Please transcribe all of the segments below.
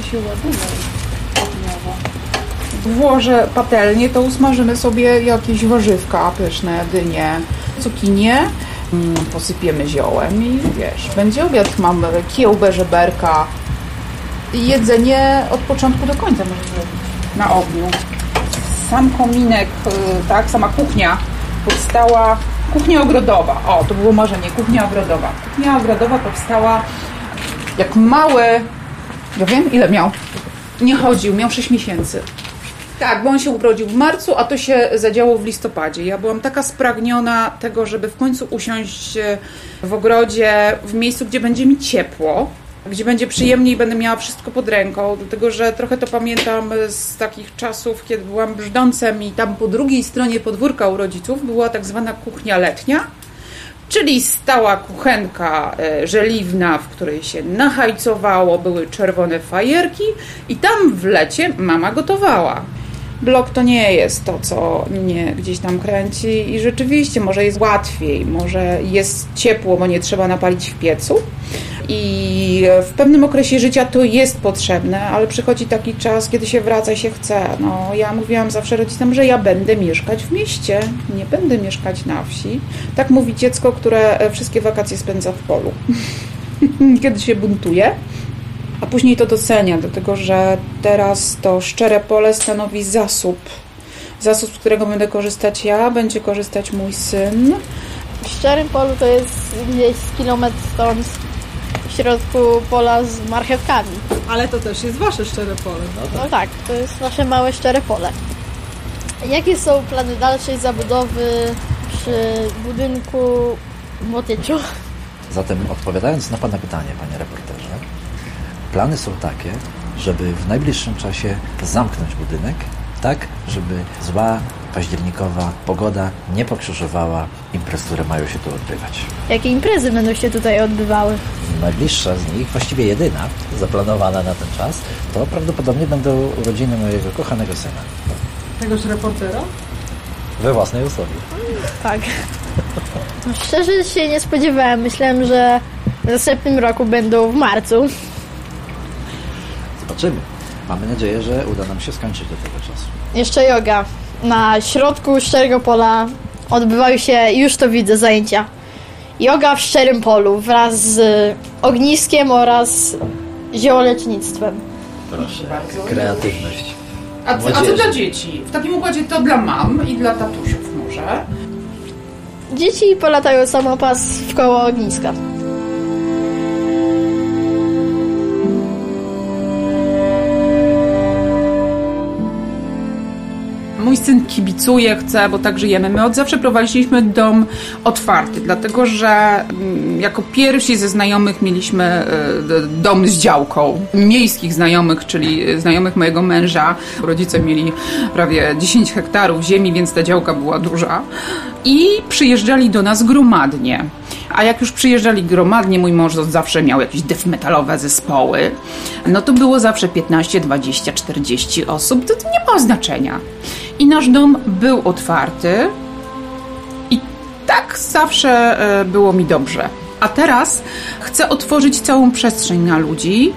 I się ładuje. Włożę patelnię, to usmażymy sobie jakieś warzywka pyszne, dynie, cukinie. Mm, posypiemy ziołem i wiesz, będzie obiad. Mam kiełbę, żeberka. Jedzenie od początku do końca możesz zrobić na ogniu. Sam kominek, y, tak, sama kuchnia powstała, kuchnia ogrodowa. O, to było marzenie, kuchnia ogrodowa. Kuchnia ogrodowa powstała jak mały, ja wiem ile miał, nie chodził, miał 6 miesięcy. Tak, bo on się urodził w marcu, a to się zadziało w listopadzie. Ja byłam taka spragniona tego, żeby w końcu usiąść e, w ogrodzie, w miejscu, gdzie będzie mi ciepło, gdzie będzie przyjemnie i będę miała wszystko pod ręką, dlatego że trochę to pamiętam z takich czasów, kiedy byłam brzdącem i tam po drugiej stronie podwórka u rodziców była tak zwana kuchnia letnia, czyli stała kuchenka e, żeliwna, w której się nachajcowało, były czerwone fajerki i tam w lecie mama gotowała. Blok to nie jest to, co mnie gdzieś tam kręci i rzeczywiście może jest łatwiej, może jest ciepło, bo nie trzeba napalić w piecu. I w pewnym okresie życia to jest potrzebne, ale przychodzi taki czas, kiedy się wraca i się chce. No, ja mówiłam zawsze rodzicom, że ja będę mieszkać w mieście, nie będę mieszkać na wsi. Tak mówi dziecko, które wszystkie wakacje spędza w polu, kiedy się buntuje a później to docenia, dlatego że teraz to szczere pole stanowi zasób. Zasób, z którego będę korzystać ja, będzie korzystać mój syn. W szczerym polu to jest gdzieś kilometr stąd w środku pola z marchewkami. Ale to też jest wasze szczere pole. No, no tak, to jest nasze małe szczere pole. Jakie są plany dalszej zabudowy przy budynku w Motyczu? Zatem odpowiadając na Pana pytanie, Panie reporterze, plany są takie, żeby w najbliższym czasie zamknąć budynek, tak, żeby zła październikowa pogoda nie pokrzyżowała imprez, które mają się tu odbywać. Jakie imprezy będą się tutaj odbywały? Najbliższa z nich, właściwie jedyna, zaplanowana na ten czas, to prawdopodobnie będą urodziny mojego kochanego syna. Tegoż reportera? We własnej osobie. Tak. No, szczerze się nie spodziewałem. Myślałem, że w następnym roku będą w marcu. Zobaczymy. Mamy nadzieję, że uda nam się skończyć do tego czasu. Jeszcze yoga. Na środku szczerego pola odbywają się, już to widzę, zajęcia. Yoga w szczerym polu wraz z ogniskiem oraz ziołolecznictwem. Proszę, kreatywność. A, a co dla dzieci? W takim układzie to dla mam i dla tatusiów może. Dzieci polatają samopas w koło ogniska. Syn kibicuje, chce, bo tak żyjemy. My od zawsze prowadziliśmy dom otwarty, dlatego że mm, jako pierwsi ze znajomych mieliśmy e, dom z działką. Miejskich znajomych, czyli znajomych mojego męża. Rodzice mieli prawie 10 hektarów ziemi, więc ta działka była duża. I przyjeżdżali do nas gromadnie. A jak już przyjeżdżali gromadnie, mój mąż zawsze miał jakieś death metalowe zespoły, no to było zawsze 15, 20, 40 osób. To nie ma znaczenia. I nasz dom był otwarty. I tak zawsze e, było mi dobrze. A teraz chcę otworzyć całą przestrzeń na ludzi.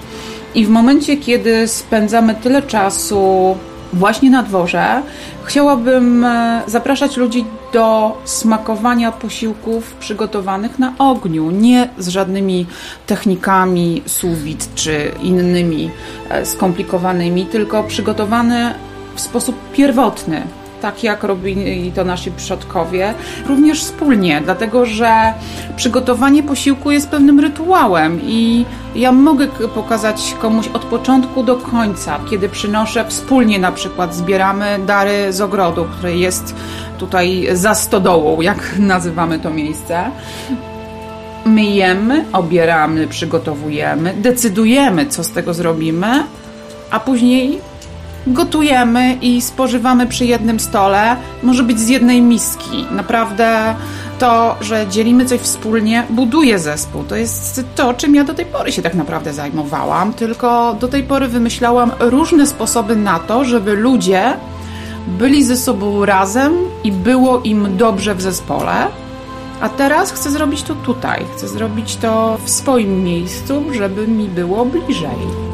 I w momencie, kiedy spędzamy tyle czasu właśnie na dworze, chciałabym e, zapraszać ludzi do smakowania posiłków przygotowanych na ogniu, nie z żadnymi technikami vide czy innymi e, skomplikowanymi, tylko przygotowane w sposób pierwotny, tak jak robili to nasi przodkowie, również wspólnie, dlatego że przygotowanie posiłku jest pewnym rytuałem i ja mogę pokazać komuś od początku do końca, kiedy przynoszę wspólnie na przykład zbieramy dary z ogrodu, które jest tutaj za stodołą, jak nazywamy to miejsce. Myjemy, obieramy, przygotowujemy, decydujemy, co z tego zrobimy, a później gotujemy i spożywamy przy jednym stole, może być z jednej miski. Naprawdę to, że dzielimy coś wspólnie, buduje zespół. To jest to, czym ja do tej pory się tak naprawdę zajmowałam, tylko do tej pory wymyślałam różne sposoby na to, żeby ludzie byli ze sobą razem i było im dobrze w zespole. A teraz chcę zrobić to tutaj. Chcę zrobić to w swoim miejscu, żeby mi było bliżej.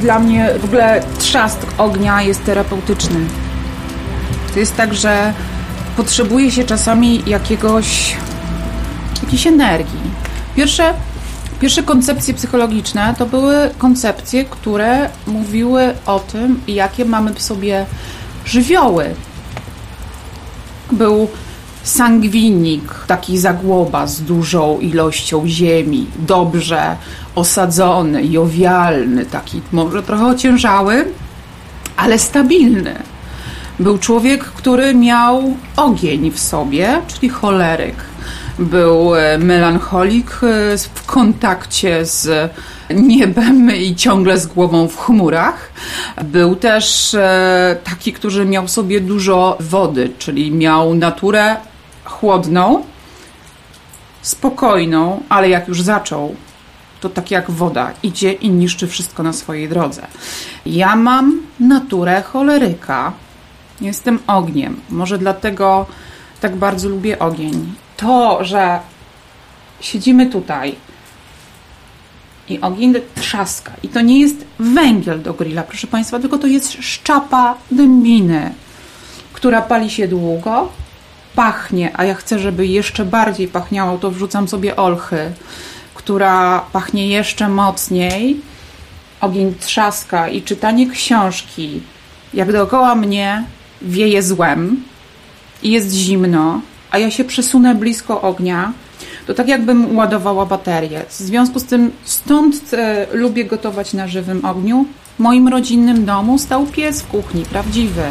Dla mnie w ogóle trzask ognia jest terapeutyczny. To jest tak, że potrzebuje się czasami jakiegoś, jakiejś energii. Pierwsze, pierwsze koncepcje psychologiczne to były koncepcje, które mówiły o tym, jakie mamy w sobie żywioły. Był sangwinik, taki zagłoba z dużą ilością ziemi, dobrze osadzony, jowialny, taki może trochę ociężały, ale stabilny. Był człowiek, który miał ogień w sobie, czyli choleryk. Był e, melancholik e, w kontakcie z niebem i ciągle z głową w chmurach. Był też e, taki, który miał sobie dużo wody, czyli miał naturę chłodną, spokojną, ale jak już zaczął, to tak jak woda, idzie i niszczy wszystko na swojej drodze. Ja mam naturę choleryka. Jestem ogniem. Może dlatego tak bardzo lubię ogień. To, że siedzimy tutaj i ogień trzaska i to nie jest węgiel do grilla, proszę Państwa, tylko to jest szczapa dębiny, która pali się długo, pachnie, a ja chcę, żeby jeszcze bardziej pachniało, to wrzucam sobie olchy, która pachnie jeszcze mocniej. Ogień trzaska i czytanie książki, jak dookoła mnie wieje złem i jest zimno, a ja się przesunę blisko ognia, to tak jakbym ładowała baterię. W związku z tym stąd e, lubię gotować na żywym ogniu. W moim rodzinnym domu stał pies w kuchni, prawdziwy.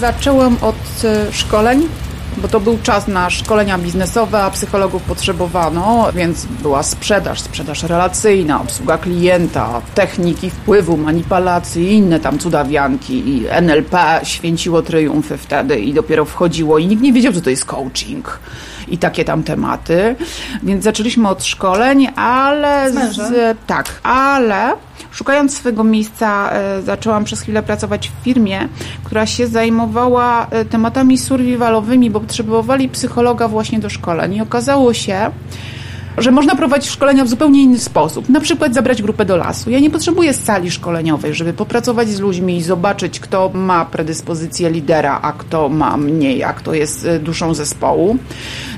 Zaczęłam od e, szkoleń, bo to był czas na szkolenia biznesowe, a psychologów potrzebowano, więc była sprzedaż, sprzedaż relacyjna, obsługa klienta, techniki wpływu, manipulacji i inne tam cudawianki. I NLP święciło triumfy wtedy i dopiero wchodziło i nikt nie wiedział, co to jest coaching i takie tam tematy. Więc zaczęliśmy od szkoleń, ale... Z z, tak, ale szukając swego miejsca e, zaczęłam przez chwilę pracować w firmie, która się zajmowała e, tematami survivalowymi, bo potrzebowali psychologa właśnie do szkoleń. I okazało się, że można prowadzić szkolenia w zupełnie inny sposób. Na przykład zabrać grupę do lasu. Ja nie potrzebuję sali szkoleniowej, żeby popracować z ludźmi i zobaczyć, kto ma predyspozycję lidera, a kto ma mniej, a kto jest e, duszą zespołu.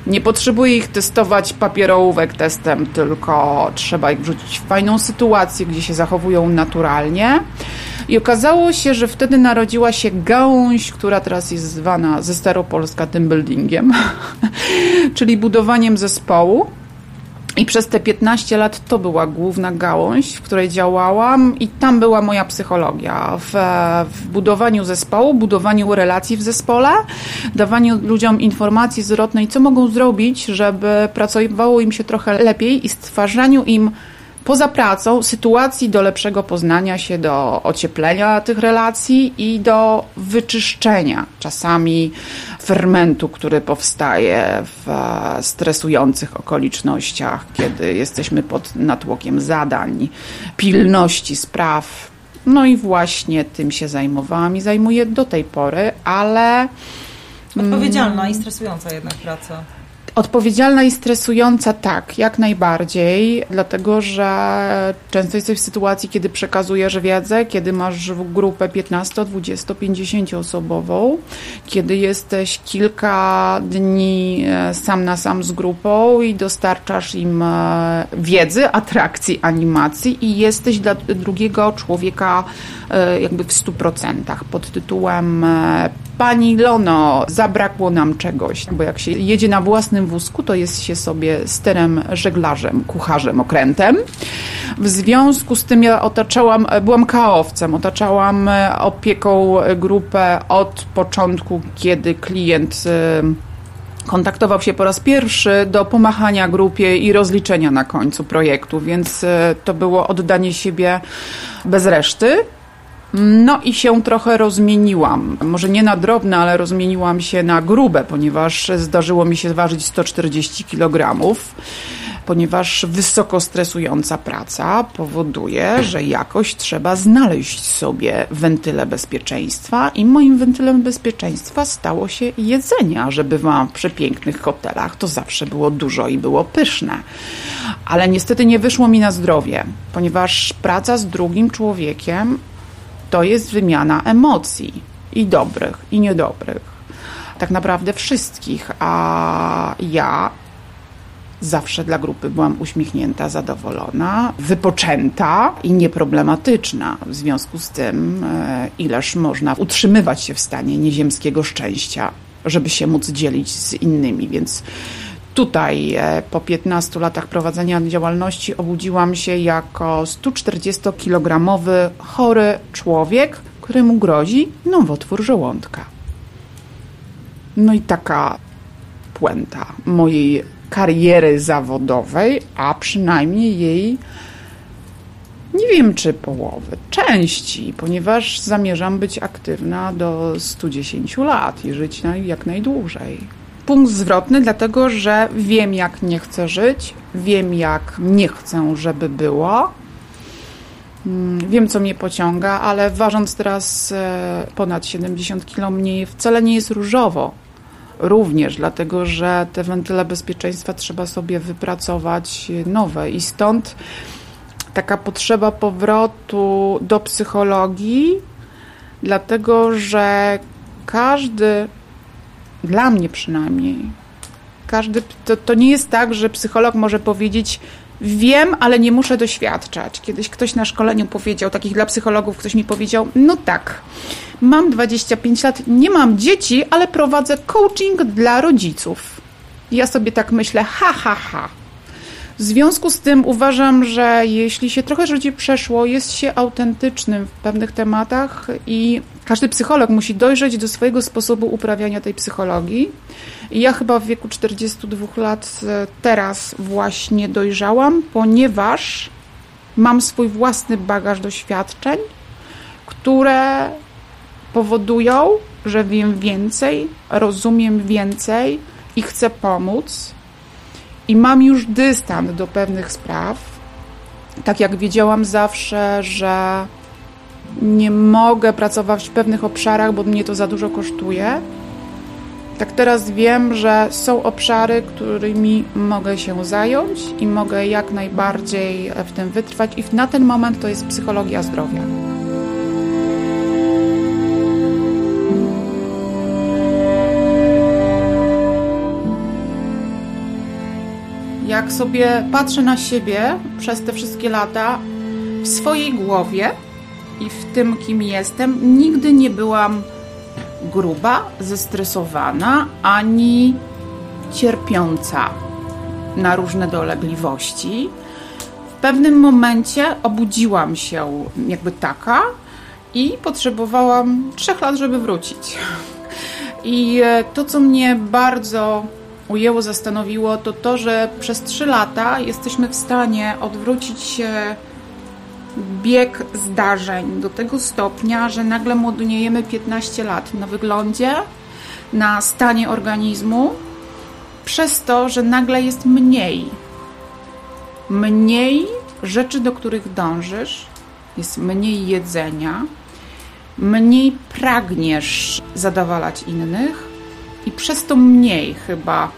Nie potrzebuję ich testować papierołówek testem, tylko trzeba ich wrzucić w fajną sytuację, gdzie się zachowują naturalnie. I okazało się, że wtedy narodziła się gałąź, która teraz jest zwana ze Staropolska tym buildingiem, czyli budowaniem zespołu. I przez te 15 lat to była główna gałąź, w której działałam, i tam była moja psychologia. W, w, budowaniu zespołu, budowaniu relacji w zespole, dawaniu ludziom informacji zwrotnej, co mogą zrobić, żeby pracowało im się trochę lepiej i stwarzaniu im poza pracą sytuacji do lepszego poznania się, do ocieplenia tych relacji i do wyczyszczenia czasami fermentu, który powstaje w e, stresujących okolicznościach, kiedy jesteśmy pod natłokiem zadań, pilności spraw. No i właśnie tym się zajmowałam i zajmuję do tej pory, ale. Odpowiedzialna i stresująca jednak praca. Odpowiedzialna i stresująca, tak, jak najbardziej, dlatego że często jesteś w sytuacji, kiedy przekazujesz wiedzę, kiedy masz grupę 15, 20, 50 osobową, kiedy jesteś kilka dni e, sam na sam z grupą i dostarczasz im e, wiedzy, atrakcji, animacji i jesteś dla drugiego człowieka e, jakby w 100% pod tytułem Pani Lono, zabrakło nam czegoś, bo jak się jedzie na własnym wózku, to jest się sobie sterem żeglarzem, kucharzem, okrętem. W związku z tym ja otaczałam, byłam kaowcem, otaczałam opieką grupę od początku, kiedy klient y, kontaktował się po raz pierwszy do pomachania grupie i rozliczenia na końcu projektu, więc y, to było oddanie siebie bez reszty. No i się trochę rozmieniłam. Może nie na drobne, ale rozmieniłam się na grube, ponieważ zdarzyło mi się ważyć 140 kg. ponieważ wysoko stresująca praca powoduje, że jakoś trzeba znaleźć sobie wentyle bezpieczeństwa i moim wentylem bezpieczeństwa stało się jedzenie, że bywałam w przepięknych hotelach, to zawsze było dużo i było pyszne. Ale niestety nie wyszło mi na zdrowie, ponieważ praca z drugim człowiekiem to jest wymiana emocji i dobrych, i niedobrych. Tak naprawdę wszystkich, a ja zawsze dla grupy byłam uśmiechnięta, zadowolona, wypoczęta i nieproblematyczna. W związku z tym, e, ileż można utrzymywać się w stanie nieziemskiego szczęścia, żeby się móc dzielić z innymi, więc Tutaj e, po 15 latach prowadzenia działalności obudziłam się jako 140-kilogramowy chory człowiek, któremu grozi nowotwór żołądka. No i taka puenta mojej kariery zawodowej, a przynajmniej jej nie wiem czy połowy, części, ponieważ zamierzam być aktywna do 110 lat i żyć jak najdłużej. Punkt zwrotny, dlatego że wiem, jak nie chcę żyć, wiem, jak nie chcę, żeby było. Mm, wiem, co mnie pociąga, ale ważąc teraz e, ponad 70 kg mniej, wcale nie jest różowo również, dlatego że te wentyle bezpieczeństwa trzeba sobie wypracować nowe i stąd taka potrzeba powrotu do psychologii, dlatego że każdy, dla mnie przynajmniej, każdy, to, to nie jest tak, że psycholog może powiedzieć, Wiem, ale nie muszę doświadczać. Kiedyś ktoś na szkoleniu powiedział, takich dla psychologów, ktoś mi powiedział: No tak, mam 25 lat, nie mam dzieci, ale prowadzę coaching dla rodziców. Ja sobie tak myślę: ha, ha, ha. W związku z tym uważam, że jeśli się trochę życie przeszło, jest się autentycznym w pewnych tematach i każdy psycholog musi dojrzeć do swojego sposobu uprawiania tej psychologii. I ja chyba w wieku 42 lat e, teraz właśnie dojrzałam, ponieważ mam swój własny bagaż doświadczeń, które powodują, że wiem więcej, rozumiem więcej i chcę pomóc. I mam już dystans do pewnych spraw. Tak jak wiedziałam zawsze, że nie mogę pracować w pewnych obszarach, bo mnie to za dużo kosztuje. Tak teraz wiem, że są obszary, którymi mogę się zająć i mogę jak najbardziej w tym wytrwać, i na ten moment to jest psychologia zdrowia. Jak sobie patrzę na siebie przez te wszystkie lata, w swojej głowie i w tym, kim jestem, nigdy nie byłam gruba, zestresowana, ani cierpiąca na różne dolegliwości. W pewnym momencie obudziłam się jakby taka i potrzebowałam trzech lat, żeby wrócić. I e, to, co mnie bardzo ujęło, zastanowiło, to to, że przez trzy lata jesteśmy w stanie odwrócić bieg zdarzeń do tego stopnia, że nagle młodniejemy 15 lat na wyglądzie, na stanie organizmu, przez to, że nagle jest mniej. Mniej rzeczy, do których dążysz, jest mniej jedzenia, mniej pragniesz zadowalać innych i przez to mniej chyba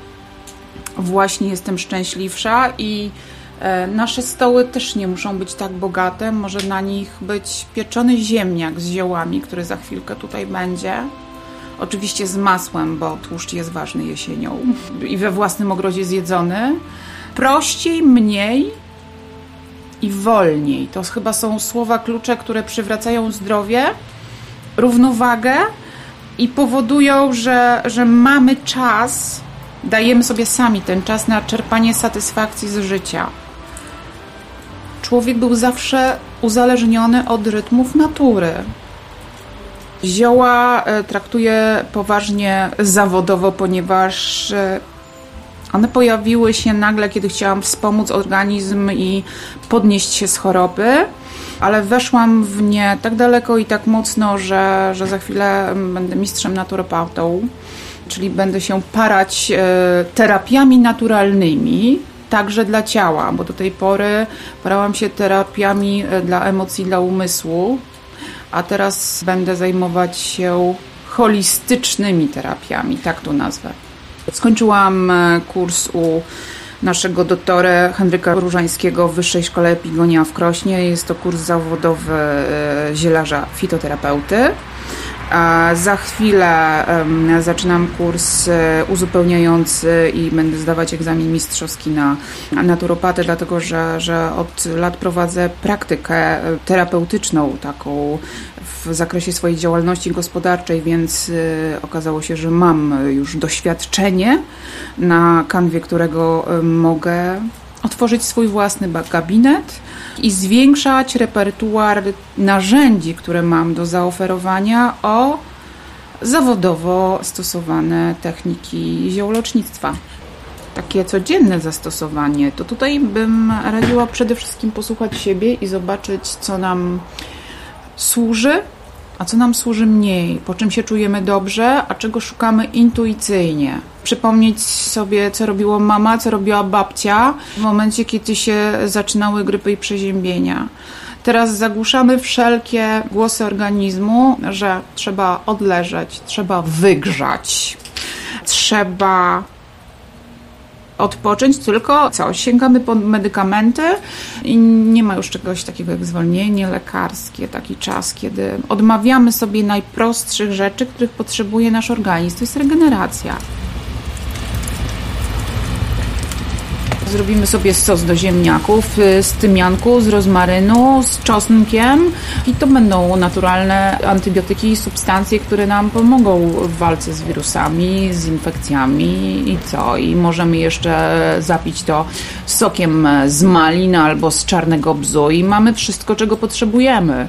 właśnie jestem szczęśliwsza i E, nasze stoły też nie muszą być tak bogate, może na nich być pieczony ziemniak z ziołami, który za chwilkę tutaj będzie. Oczywiście z masłem, bo tłuszcz jest ważny jesienią i we własnym ogrodzie zjedzony. Prościej, mniej i wolniej. To chyba są słowa klucze, które przywracają zdrowie, równowagę i powodują, że, że mamy czas, dajemy sobie sami ten czas na czerpanie satysfakcji z życia człowiek był zawsze uzależniony od rytmów natury. Zioła e, traktuję poważnie zawodowo, ponieważ e, one pojawiły się nagle, kiedy chciałam wspomóc organizm i podnieść się z choroby, ale weszłam w nie tak daleko i tak mocno, że, że za chwilę będę mistrzem naturopautą, czyli będę się parać e, terapiami naturalnymi, także dla ciała, bo do tej pory brałam się terapiami e, dla emocji, dla umysłu, a teraz będę zajmować się holistycznymi terapiami, tak to nazwę. Skończyłam e, kurs u naszego doktora Henryka Różańskiego w Wyższej Szkole Epigonia w Krośnie. Jest to kurs zawodowy e, zielarza fitoterapeuty. Za chwilę zaczynam kurs e, uzupełniający i będę zdawać egzamin mistrzowski na naturopatę, dlatego że, że od lat prowadzę praktykę terapeutyczną, taką w zakresie swojej działalności gospodarczej, więc y, okazało się, że mam już doświadczenie na kanwie, którego mogę otworzyć swój własny gabinet i zwiększać repertuar narzędzi, które mam do zaoferowania o zawodowo stosowane techniki ziołolocznictwa. Takie codzienne zastosowanie, to tutaj bym radziła przede wszystkim posłuchać siebie i zobaczyć, co nam służy, a co nam służy mniej, po czym się czujemy dobrze, a czego szukamy intuicyjnie. Przypomnieć sobie, co robiło mama, co robiła babcia w momencie, kiedy się zaczynały grypy i przeziębienia. Teraz zagłuszamy wszelkie głosy organizmu, że trzeba odleżeć, trzeba wygrzać, trzeba odpocząć, tylko co? Sięgamy po medykamenty i nie ma już czegoś takiego jak zwolnienie lekarskie, taki czas, kiedy odmawiamy sobie najprostszych rzeczy, których potrzebuje nasz organizm. To jest regeneracja. Zrobimy sobie sos do ziemniaków y, z tymianku, z rozmarynu, z czosnkiem i to będą naturalne antybiotyki i substancje, które nam pomogą w walce z wirusami, z infekcjami i co? I możemy jeszcze zapić to sokiem z malin albo z czarnego bzu i mamy wszystko, czego potrzebujemy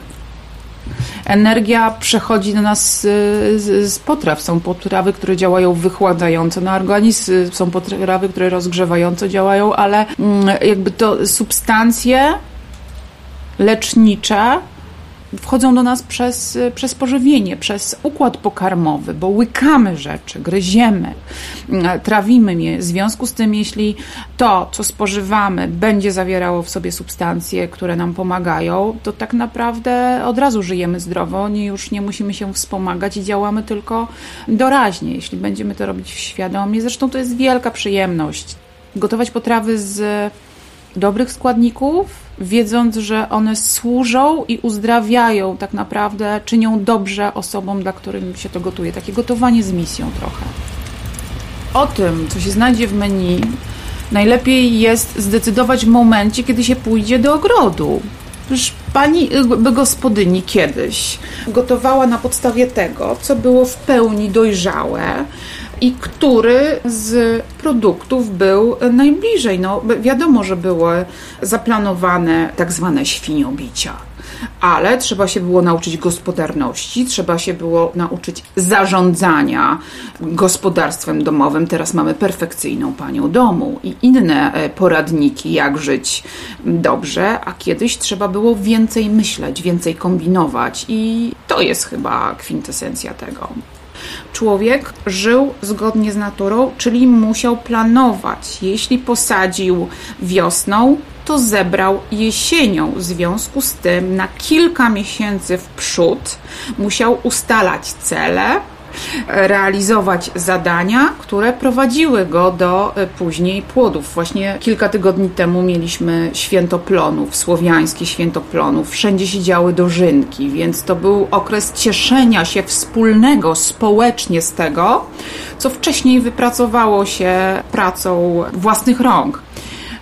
energia przechodzi do nas z, z potraw. Są potrawy, które działają wychładzająco na organizm, są potrawy, które rozgrzewająco działają, ale mm, jakby to substancje lecznicze wchodzą do nas przez, przez pożywienie, przez układ pokarmowy, bo łykamy rzeczy, gryziemy, trawimy je. W związku z tym, jeśli to, co spożywamy, będzie zawierało w sobie substancje, które nam pomagają, to tak naprawdę od razu żyjemy zdrowo, nie, już nie musimy się wspomagać i działamy tylko doraźnie, jeśli będziemy to robić świadomie. Zresztą to jest wielka przyjemność. Gotować potrawy z dobrych składników, wiedząc, że one służą i uzdrawiają tak naprawdę, czynią dobrze osobom, dla których się to gotuje. Takie gotowanie z misją trochę. O tym, co się znajdzie w menu, najlepiej jest zdecydować w momencie, kiedy się pójdzie do ogrodu. Już pani by gospodyni kiedyś gotowała na podstawie tego, co było w pełni dojrzałe, i który z produktów był najbliżej. No, wiadomo, że były zaplanowane tak zwane świniobicia ale trzeba się było nauczyć gospodarności, trzeba się było nauczyć zarządzania gospodarstwem domowym. Teraz mamy perfekcyjną panią domu i inne e, poradniki, jak żyć dobrze, a kiedyś trzeba było więcej myśleć, więcej kombinować i to jest chyba kwintesencja tego. Człowiek żył zgodnie z naturą, czyli musiał planować. Jeśli posadził wiosną, to zebrał jesienią. W związku z tym na kilka miesięcy w przód musiał ustalać cele, realizować zadania, które prowadziły go do e, później płodów. Właśnie kilka tygodni temu mieliśmy święto plonów, słowiańskie święto plonów. Wszędzie się działy dożynki, więc to był okres cieszenia się wspólnego, społecznie z tego, co wcześniej wypracowało się pracą własnych rąk.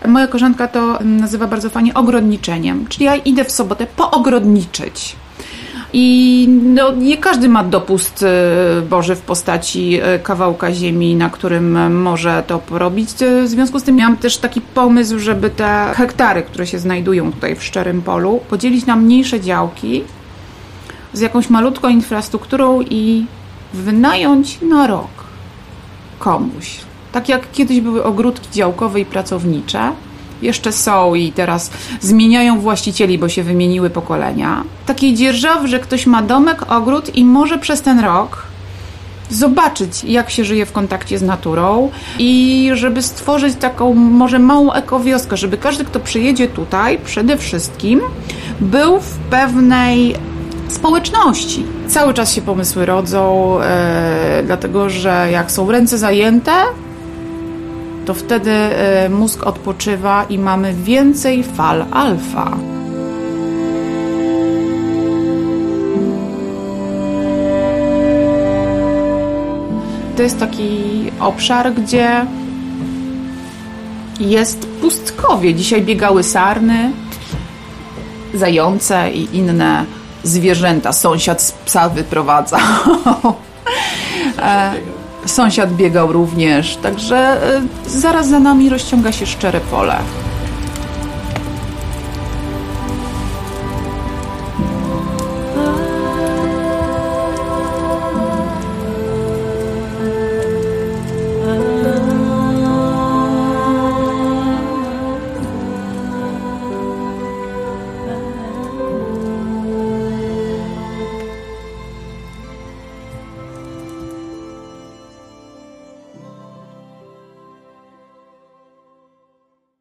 Moja koleżanka to nazywa bardzo fajnie ogrodniczeniem, czyli ja idę w sobotę poogrodniczyć i no, nie każdy ma dopust e, Boży w postaci e, kawałka ziemi, na którym może to porobić. E, w związku z tym miałam też taki pomysł, żeby te hektary, które się znajdują tutaj w szczerym polu, podzielić na mniejsze działki z jakąś malutką infrastrukturą i wynająć na rok komuś. Tak jak kiedyś były ogródki działkowe i pracownicze, jeszcze są i teraz zmieniają właścicieli, bo się wymieniły pokolenia. Takiej dzierżawy, że ktoś ma domek, ogród i może przez ten rok zobaczyć, jak się żyje w kontakcie z naturą i żeby stworzyć taką może małą ekowioskę, żeby każdy, kto przyjedzie tutaj, przede wszystkim był w pewnej społeczności. Cały czas się pomysły rodzą, e, dlatego że jak są ręce zajęte, to wtedy e, mózg odpoczywa i mamy więcej fal alfa. To jest taki obszar, gdzie jest pustkowie. Dzisiaj biegały sarny, zające i inne zwierzęta. Sąsiad z psa wyprowadzał. E, Sąsiad biegał również, także e, zaraz za nami rozciąga się szczere pole.